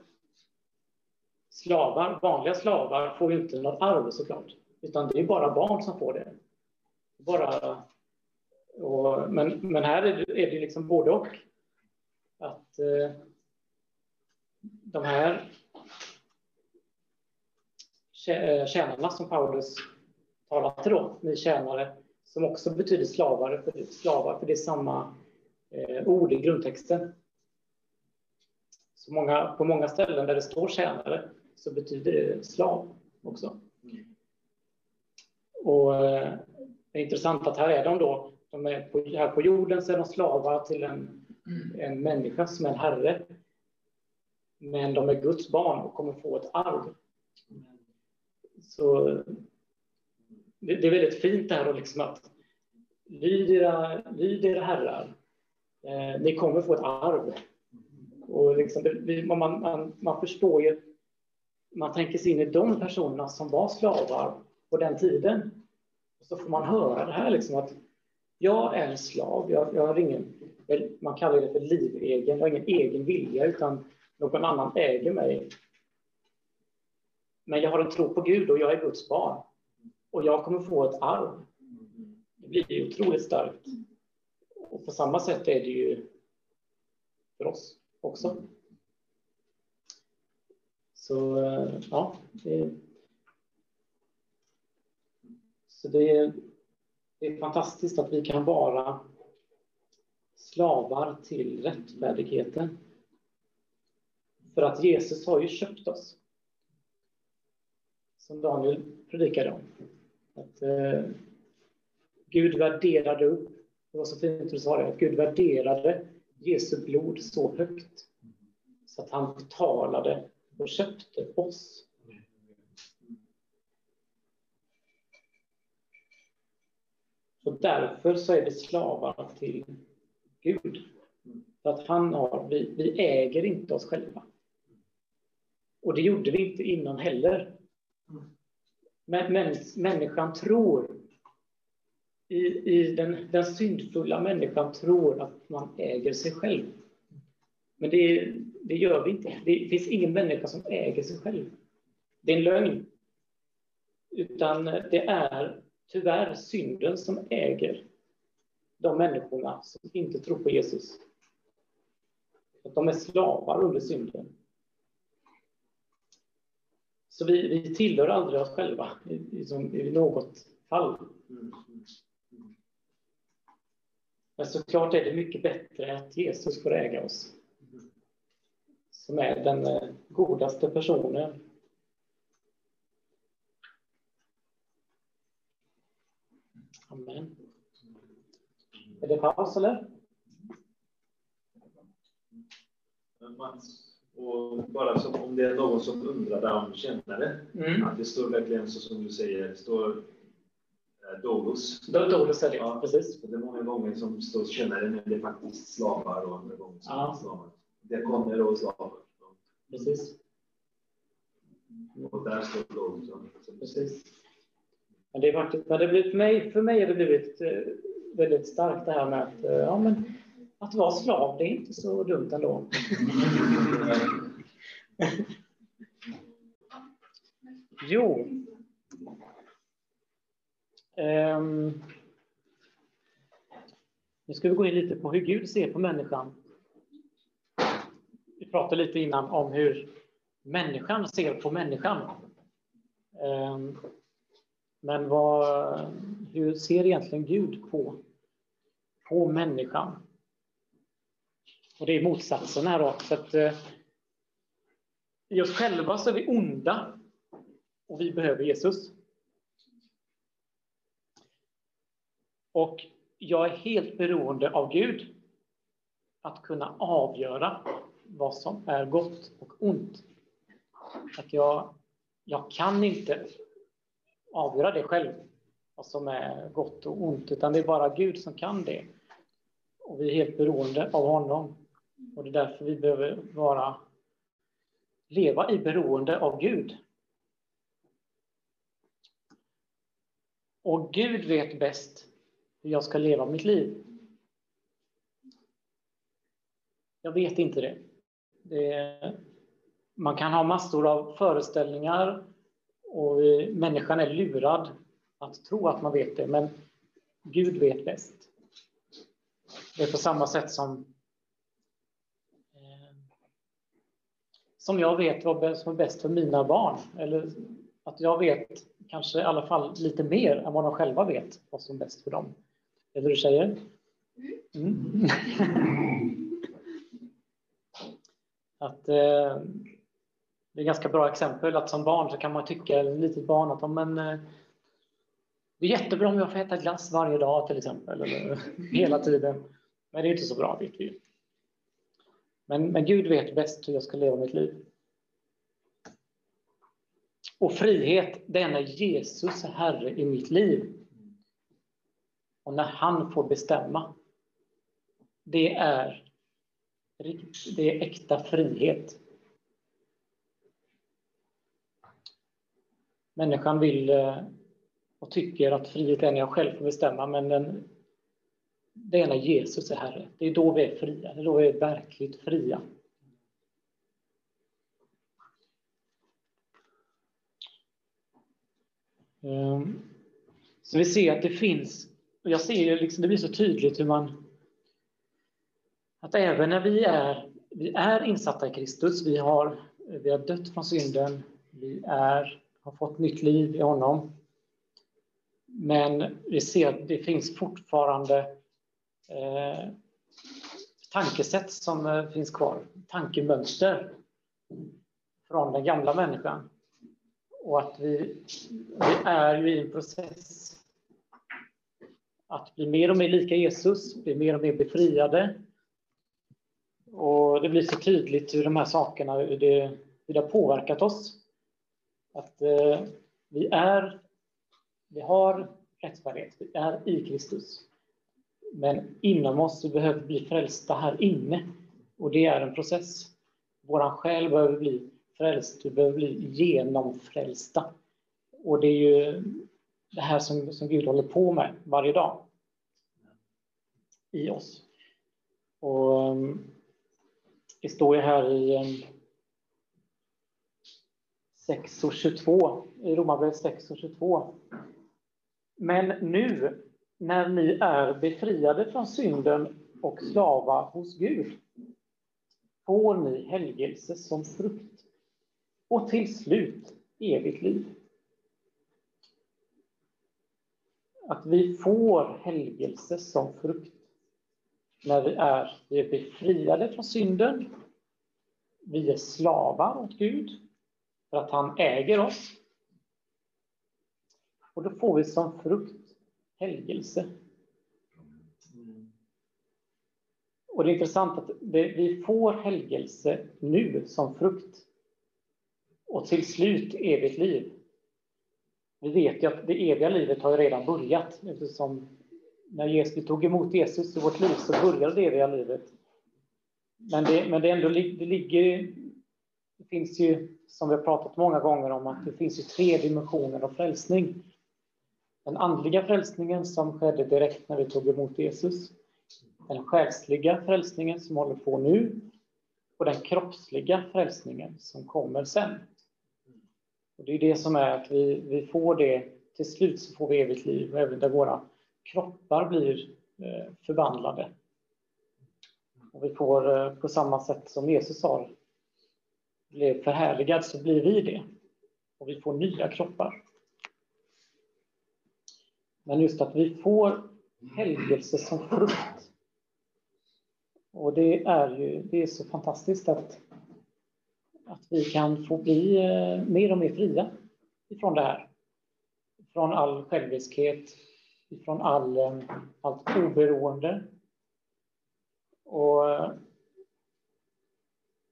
slavar, vanliga slavar, får ju inte något arv såklart, utan det är bara barn som får det. Bara, och, men, men här är det, är det liksom både och. Att eh, de här eh, tjänarna som Paulus talar till då, ni tjänare, som också betyder slavar, för, slavar, för det är samma eh, ord i grundtexten. Så många, på många ställen där det står tjänare så betyder det slav också. Och eh, det är intressant att här är de då, de är på, här på jorden så är de slavar till en, en människa som är en herre. Men de är Guds barn och kommer få ett arv. Så det, det är väldigt fint det här och liksom att lyd era, lyd era herrar. Eh, ni kommer få ett arv. Och liksom, det, man, man, man förstår ju man tänker sig in i de personerna som var slavar på den tiden. Och så får man höra det här liksom att jag är en slav, jag, jag har ingen, man kallar det för livegen, jag har ingen egen vilja utan någon annan äger mig. Men jag har en tro på Gud och jag är Guds barn. Och jag kommer få ett arv. Det blir ju otroligt starkt. Och på samma sätt är det ju för oss också. Så eh, ja, det, så det, det är fantastiskt att vi kan vara slavar till rättfärdigheten. För att Jesus har ju köpt oss. Som Daniel predikade om. Att eh, Gud värderade upp, det var så fint du sa det, att Gud värderade Jesu blod så högt så att han betalade och köpte oss. Och därför så är vi slavar till Gud. För att han har, vi, vi äger inte oss själva. Och det gjorde vi inte innan heller. Men, men människan tror, i, i den, den syndfulla människan tror att man äger sig själv. Men det, det gör vi inte. Det finns ingen människa som äger sig själv. Det är en lögn. Utan det är tyvärr synden som äger de människorna som inte tror på Jesus. Att de är slavar under synden. Så vi, vi tillhör aldrig oss själva i, i, i något fall. Men såklart är det mycket bättre att Jesus får äga oss som är den eh, godaste personen. Amen. Är det paus eller? Mats, och bara som om det är någon som undrar om kännare, mm. att det står verkligen så som du säger, det står eh, Dolos. Dolos är det, ja, precis. Det är många gånger som står kännare, men det är faktiskt slavar och andra gånger som ja. slavar. Dekoner och slavar. Precis. Och där står Dolos. Precis. Men det är faktiskt, men det blir, för, mig, för mig har det blivit eh, väldigt starkt det här med att, eh, ja, men, att vara slav, det är inte så dumt ändå. [LAUGHS] jo. Um, nu ska vi gå in lite på hur Gud ser på människan. Vi pratade lite innan om hur människan ser på människan. Um, men vad, hur ser egentligen Gud på, på människan? Och det är motsatsen här då. Så att, eh, I oss själva så är vi onda och vi behöver Jesus. Och jag är helt beroende av Gud att kunna avgöra vad som är gott och ont. Att jag, jag kan inte avgöra det själv, vad som är gott och ont, utan det är bara Gud som kan det. Och vi är helt beroende av honom. Och det är därför vi behöver vara, leva i beroende av Gud. Och Gud vet bäst hur jag ska leva mitt liv. Jag vet inte det. det man kan ha massor av föreställningar och vi, människan är lurad att tro att man vet det, men Gud vet bäst. Det är på samma sätt som eh, som jag vet vad som är bäst för mina barn. Eller att jag vet kanske i alla fall lite mer än vad de själva vet vad som är bäst för dem. Är det du säger? Mm. [LAUGHS] att, eh, det är ett ganska bra exempel att som barn så kan man tycka, eller litet barn, att men, eh, det är jättebra om jag får äta glass varje dag till exempel, eller [LAUGHS] hela tiden. Men det är inte så bra, vet vi men, men Gud vet bäst hur jag ska leva mitt liv. Och frihet, det är när Jesus är Herre i mitt liv. Och när han får bestämma. Det är, det är äkta frihet. Människan vill eh, och tycker att frihet är när jag själv får bestämma, men den, det är när Jesus är Herre. Det är då vi är fria, det är då vi är verkligt fria. Ehm, så vi ser att det finns, och jag ser liksom, det blir så tydligt hur man, att även när vi är, vi är insatta i Kristus, vi har, vi har dött från synden, vi är, har fått nytt liv i honom. Men vi ser att det finns fortfarande eh, tankesätt som eh, finns kvar, tankemönster från den gamla människan. Och att vi, vi är ju i en process att bli mer och mer lika Jesus, bli mer och mer befriade. Och det blir så tydligt hur de här sakerna, hur det, hur det har påverkat oss. Att eh, vi är, vi har rättfärdighet, vi är i Kristus. Men inom oss så behöver vi bli frälsta här inne. Och det är en process. Vår själ behöver bli frälst, vi behöver bli genomfrälsta. Och det är ju det här som, som Gud håller på med varje dag i oss. Och ehm, det står ju här i ehm, 6 och 22, i Romarbrevet 6 och 22. Men nu när ni är befriade från synden och slava hos Gud får ni helgelse som frukt och till slut evigt liv. Att vi får helgelse som frukt när vi är, vi är befriade från synden. Vi är slavar åt Gud för att han äger oss. Och då får vi som frukt helgelse. Och det är intressant att det, vi får helgelse nu som frukt och till slut evigt liv. Vi vet ju att det eviga livet har redan börjat eftersom när Jesus, vi tog emot Jesus i vårt liv så började det eviga livet. Men det, men det ändå det ligger, det finns ju, som vi har pratat många gånger om, att det finns ju tre dimensioner av frälsning. Den andliga frälsningen som skedde direkt när vi tog emot Jesus. Den själsliga frälsningen som håller på nu och den kroppsliga frälsningen som kommer sen. Och det är det som är att vi, vi får det, till slut så får vi evigt liv, även där våra kroppar blir eh, förvandlade. Och vi får eh, på samma sätt som Jesus har blev förhärligad så blir vi det. Och vi får nya kroppar. Men just att vi får helgelse som frukt. Och det är ju det är så fantastiskt att, att vi kan få bli eh, mer och mer fria ifrån det här. Från all själviskhet, ifrån all, eh, allt oberoende. Och eh,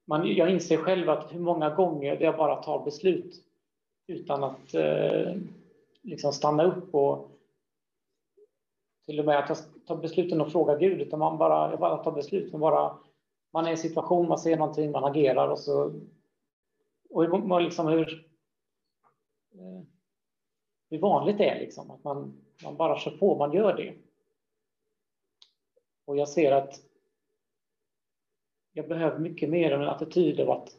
man, jag inser själv att hur många gånger jag bara tar beslut utan att eh, liksom stanna upp och till och med att jag tar besluten och frågar Gud, utan man bara, jag bara tar beslut. Man, bara, man är i en situation, man ser någonting, man agerar och så... Och man liksom hur, eh, hur vanligt det är, liksom, att man, man bara kör på, man gör det. Och jag ser att jag behöver mycket mer än en attityd av att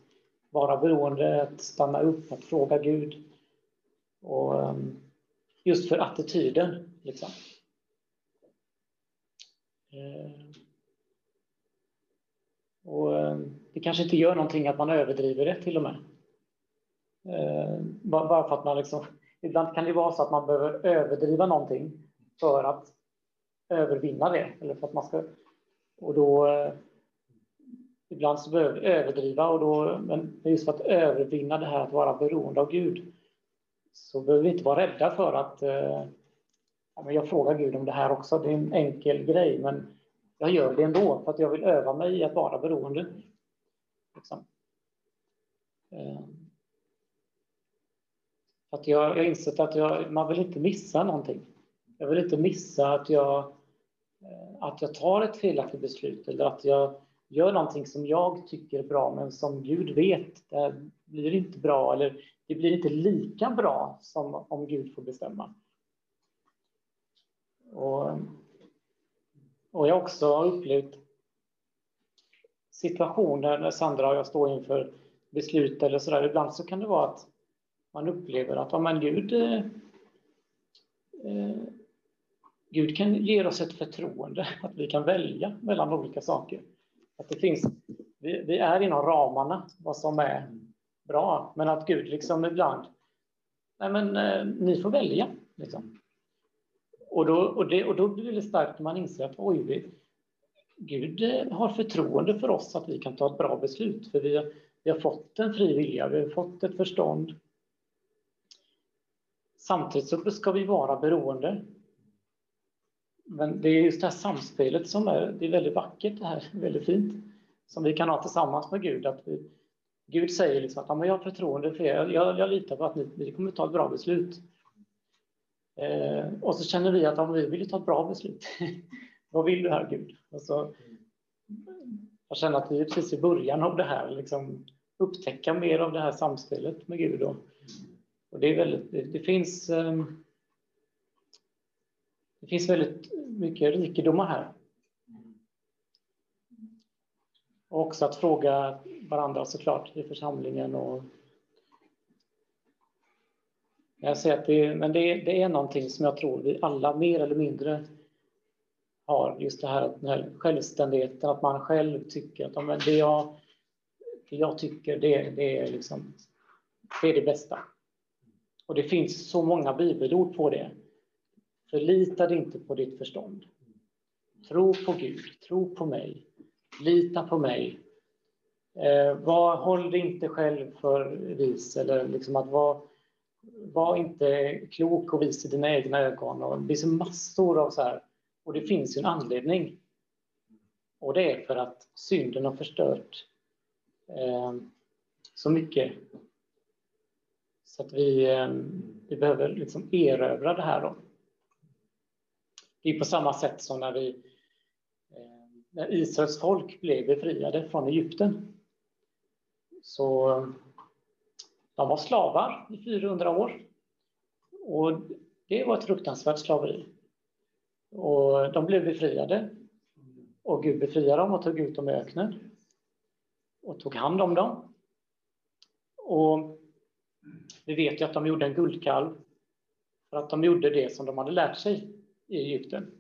vara beroende, att stanna upp, att fråga Gud. Och ehm, just för attityden, liksom. Eh, och ehm, det kanske inte gör någonting att man överdriver det till och med. Eh, bara för att man liksom, ibland kan det vara så att man behöver överdriva någonting för att övervinna det. Eller för att man ska, och då eh, ibland så behöver vi överdriva, och då, men just för att övervinna det här att vara beroende av Gud så behöver vi inte vara rädda för att eh, jag frågar Gud om det här också. Det är en enkel grej, men jag gör det ändå för att jag vill öva mig i att vara beroende. Liksom. Eh, att jag har insett att jag, man vill inte missa någonting. Jag vill inte missa att jag, eh, att jag tar ett felaktigt beslut eller att jag gör någonting som jag tycker är bra men som Gud vet, det blir inte bra eller det blir inte lika bra som om Gud får bestämma. Och, och jag också har upplevt situationer när Sandra och jag står inför beslut eller sådär. Ibland så kan det vara att man upplever att ja, men Gud, eh, eh Gud kan ge oss ett förtroende, att vi kan välja mellan olika saker. Att det finns, vi, vi är inom ramarna, vad som är bra, men att Gud liksom ibland, nej men eh, ni får välja. Liksom. Och, då, och, det, och då blir det starkt när man inser att oj, vi, Gud eh, har förtroende för oss att vi kan ta ett bra beslut, för vi har, vi har fått en fri vilja, vi har fått ett förstånd. Samtidigt så ska vi vara beroende. Men det är just det här samspelet som är, det är väldigt vackert, det här, väldigt fint, som vi kan ha tillsammans med Gud. Att vi, Gud säger liksom att jag har förtroende för er, jag, jag litar på att ni, ni kommer ta ett bra beslut. Eh, och så känner vi att ja, vi vill ta ett bra beslut. [LAUGHS] Vad vill du här Gud? Alltså, jag känner att vi är precis i början av det här, liksom, upptäcka mer av det här samspelet med Gud. Och, och det, är väldigt, det, det finns eh, det finns väldigt mycket rikedomar här. Och också att fråga varandra såklart i församlingen. Och jag säger att det, men det, det är någonting som jag tror vi alla mer eller mindre har, just det här, den här självständigheten, att man själv tycker att men det, jag, det jag tycker det, det, är liksom, det är det bästa. Och det finns så många bibelord på det. Förlita dig inte på ditt förstånd. Tro på Gud, tro på mig, lita på mig. Eh, var, håll dig inte själv för vis, eller liksom att vara var inte klok och vis i dina egna ögon. Och det finns massor av så här. Och det finns ju en anledning. Och det är för att synden har förstört eh, så mycket. Så att vi, eh, vi behöver liksom erövra det här. Då. Det är på samma sätt som när vi eh, när Israels folk blev befriade från Egypten. Så de var slavar i 400 år. Och det var ett fruktansvärt slaveri. Och de blev befriade. Och Gud befriade dem och tog ut dem i öknen. Och tog hand om dem. Och vi vet ju att de gjorde en guldkalv för att de gjorde det som de hade lärt sig i Egypten.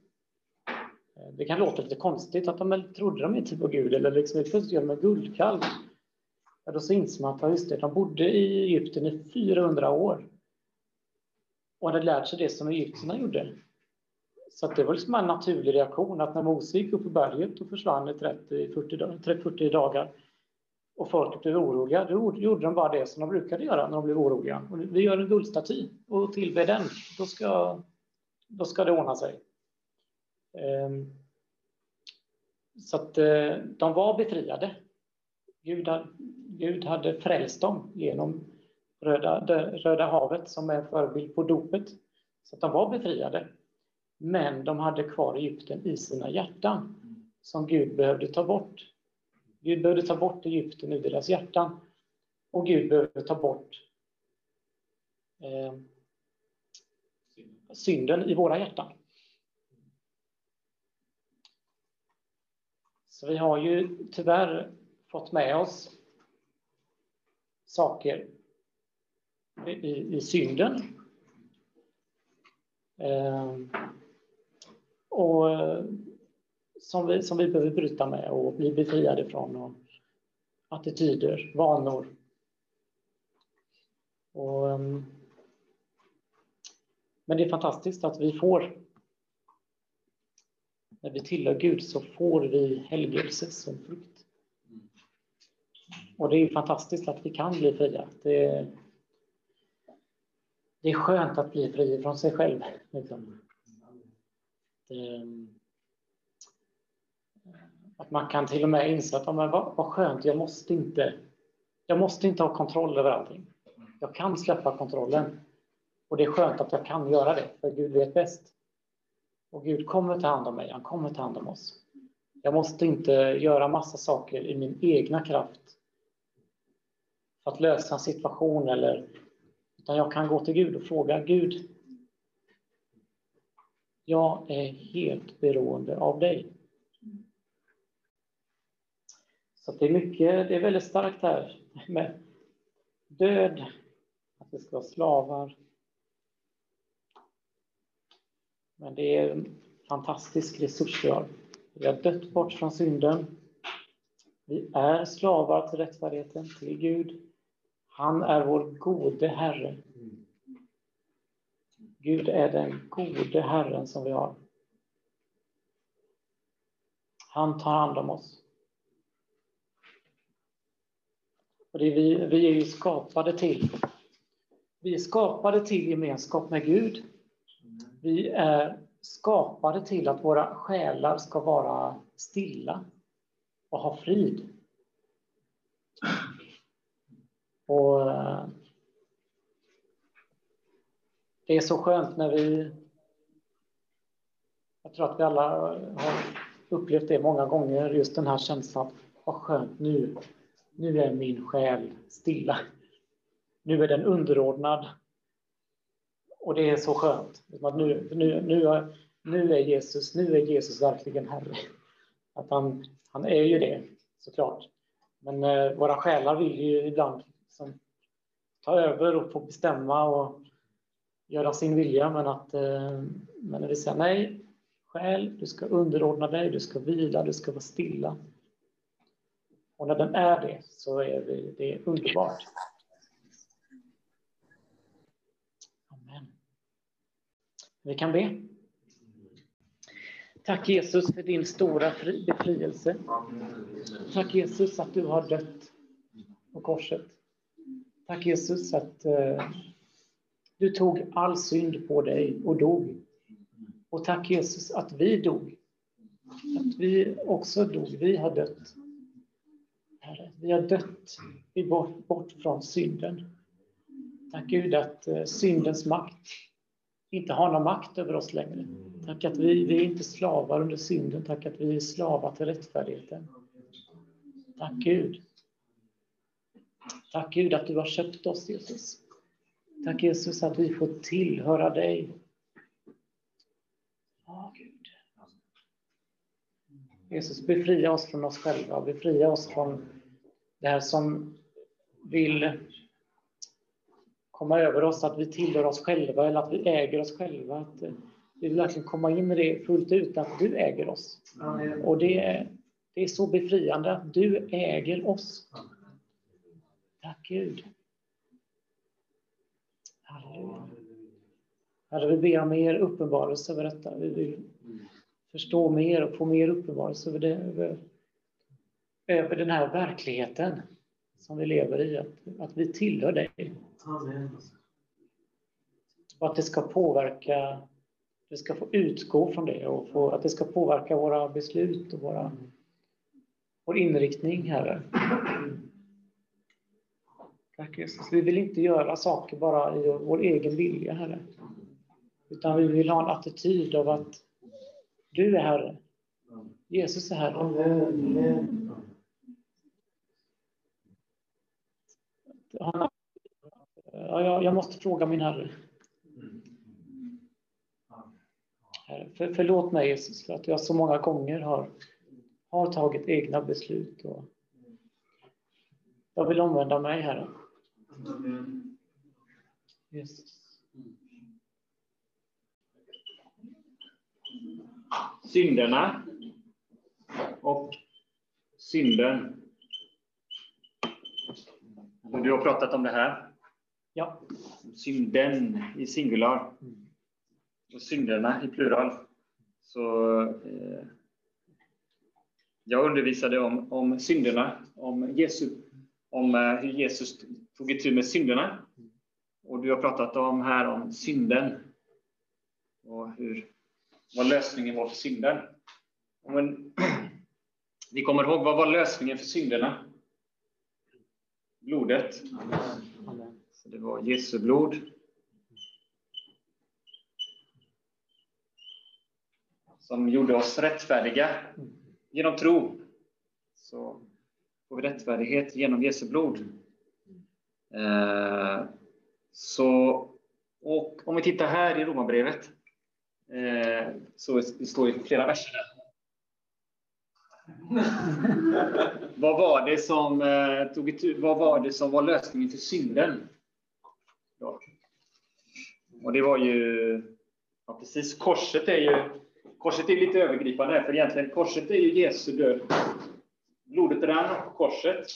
Eh, det kan låta lite konstigt att de trodde de inte på Gud eller liksom plötsligt gör de en guldkalv. Ja, då så inser man att just det, de bodde i Egypten i 400 år och hade lärt sig det som egyptierna gjorde. Så det var liksom en naturlig reaktion att när Mose gick upp på berget och försvann i 30-40 dagar och folk blev oroliga, då gjorde de bara det som de brukade göra när de blev oroliga. Och vi gör en guldstaty och tillber den, då ska, då ska det ordna sig. Ehm, så att eh, de var befriade. Gud hade, Gud hade frälst dem genom Röda, Röda havet som är en förebild på dopet. Så att de var befriade. Men de hade kvar Egypten i sina hjärtan som Gud behövde ta bort. Gud behövde ta bort Egypten ur deras hjärtan. Och Gud behövde ta bort eh, synden i våra hjärtan. Så vi har ju tyvärr fått med oss saker i, i synden. Eh, och som vi, som vi behöver bryta med och bli befriade från. Och attityder, vanor. Och, um, men det är fantastiskt att vi får när vi tillhör Gud så får vi helgelse som frukt. Och det är fantastiskt att vi kan bli fria. Det, det är skönt att bli fri från sig själv. Liksom. Det, att man kan till och med inse att men vad, vad skönt, jag måste, inte, jag måste inte ha kontroll över allting. Jag kan släppa kontrollen. Och det är skönt att jag kan göra det, för Gud vet bäst. Och Gud kommer ta hand om mig, han kommer ta hand om oss. Jag måste inte göra massa saker i min egna kraft för att lösa en situation eller utan jag kan gå till Gud och fråga Gud. Jag är helt beroende av dig. Så det är mycket, det är väldigt starkt här med död, att vi ska vara slavar. Men det är en fantastisk resurs vi har. Vi har dött bort från synden. Vi är slavar till rättfärdigheten, till Gud. Han är vår gode Herre. Gud är den gode Herren som vi har. Han tar hand om oss. Och det är vi, vi är ju skapade till. Vi är skapade till gemenskap med Gud. Vi är skapade till att våra själar ska vara stilla och ha frid. Och eh, det är så skönt när vi... Jag tror att vi alla har upplevt det många gånger, just den här känslan. Vad skönt nu nu är min själ stilla. Nu är den underordnad. Och det är så skönt. Liksom nu, nu, nu, är, nu, är Jesus, nu är Jesus verkligen Herre. Att han, han är ju det, såklart. Men eh, våra själar vill ju ibland liksom, ta över och få bestämma och göra sin vilja. Men, att, eh, men när vi säger nej, själ, du ska underordna dig, du ska vila, du ska vara stilla. Och när den är det så är det, det är underbart. Amen. Vi kan be. Tack Jesus för din stora befrielse. Tack Jesus att du har dött på korset. Tack Jesus att eh, du tog all synd på dig och dog. Och tack Jesus att vi dog. Att vi också dog. Vi har dött. Herre. Vi har dött vi bort, bort från synden. Tack Gud att eh, syndens makt inte har någon makt över oss längre. Tack att vi, vi är inte slavar under synden. Tack att vi är slavar till rättfärdigheten. Tack Gud. Tack Gud att du har köpt oss Jesus. Tack Jesus att vi får tillhöra dig. Ja, Gud. Jesus, befria oss från oss själva, befria oss från det här som vill komma över oss, att vi tillhör oss själva eller att vi äger oss själva. Att vi vill verkligen komma in i det fullt ut, att du äger oss. Och det är, det är så befriande att du äger oss. Tack Gud. Halleluja. Herre, vi ber om mer uppenbarelse över detta. Vi vill förstå mer och få mer uppenbarelse över, det, över, över den här verkligheten som vi lever i, att, att vi tillhör dig. Amen. Och att det ska påverka, det ska få utgå från det och få, att det ska påverka våra beslut och våra, vår inriktning, Herre. Tack Jesus. Vi vill inte göra saker bara i vår egen vilja, Herre. Utan vi vill ha en attityd av att du är Herre. Jesus är Herre. Ja, jag måste fråga min Herre. För, förlåt mig Jesus för att jag så många gånger har, har tagit egna beslut. Och jag vill omvända mig, Herre. Jesus. Synderna och synden. Du har pratat om det här. Ja. Synden i singular och synderna i plural. Så eh, jag undervisade om, om synderna, om, Jesu, om eh, hur Jesus tog itu med synderna. Och du har pratat om här om synden och hur, vad lösningen var för synden. Men, [CLEARS THROAT] vi kommer ihåg, vad var lösningen för synderna? Blodet. Så det var Jesu blod. Som gjorde oss rättfärdiga genom tro. Så får vi rättfärdighet genom Jesu blod. Eh, så, och om vi tittar här i Romarbrevet, eh, så det står det flera verser där. [LAUGHS] vad, var det som, eh, tog ett, vad var det som var lösningen till synden? Ja. Och det var ju... Ja, precis. Korset är ju korset är lite övergripande, för egentligen korset är ju Jesu död. Blodet rann på korset.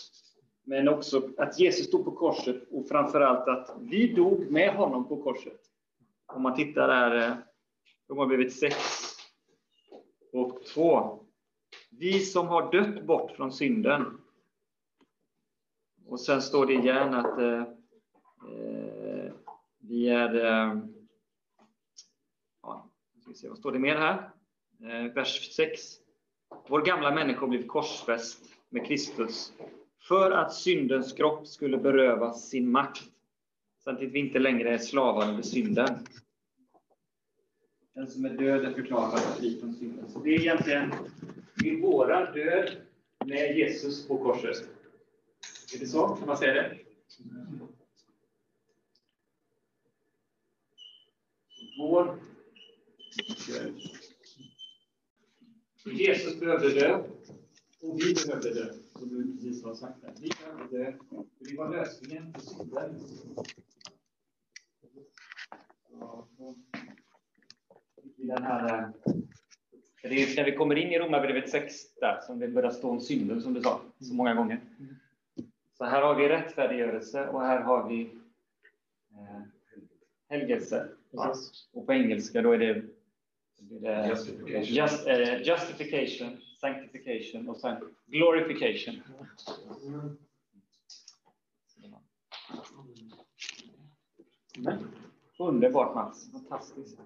Men också att Jesus stod på korset och framförallt att vi dog med honom på korset. Om man tittar där, eh, Romarbrevet 6 och 2. Vi som har dött bort från synden. Och sen står det igen att eh, eh vi är... Eh, ja, ska vi se, vad står det mer här? Eh, vers 6. Vår gamla människa blev korsfäst med Kristus för att syndens kropp skulle berövas sin makt, så att vi inte längre är slavar under synden. Den som är död är förklarad fri från synden. Så det är egentligen det våran död med Jesus på korset. Är det så? Kan man säga det? Vår död. Jesus behövde dö och vi behövde dö som du precis har sagt. Här. Vi behövde dö, för det var lösningen på synden. Den här, eh, det är när vi kommer in i Romarbrevet 6, där, som det börjar stå om synden, som du sa så många gånger. Så här har vi rättfärdiggörelse och här har vi eh, helgelse. Ja. Och på engelska då är det, det justification. Just, eh, justification sanctification och sen glorification. Underbart Mats, fantastiskt.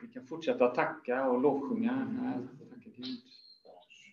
Vi kan fortsätta att tacka och lovsjunga. Tacka Gud.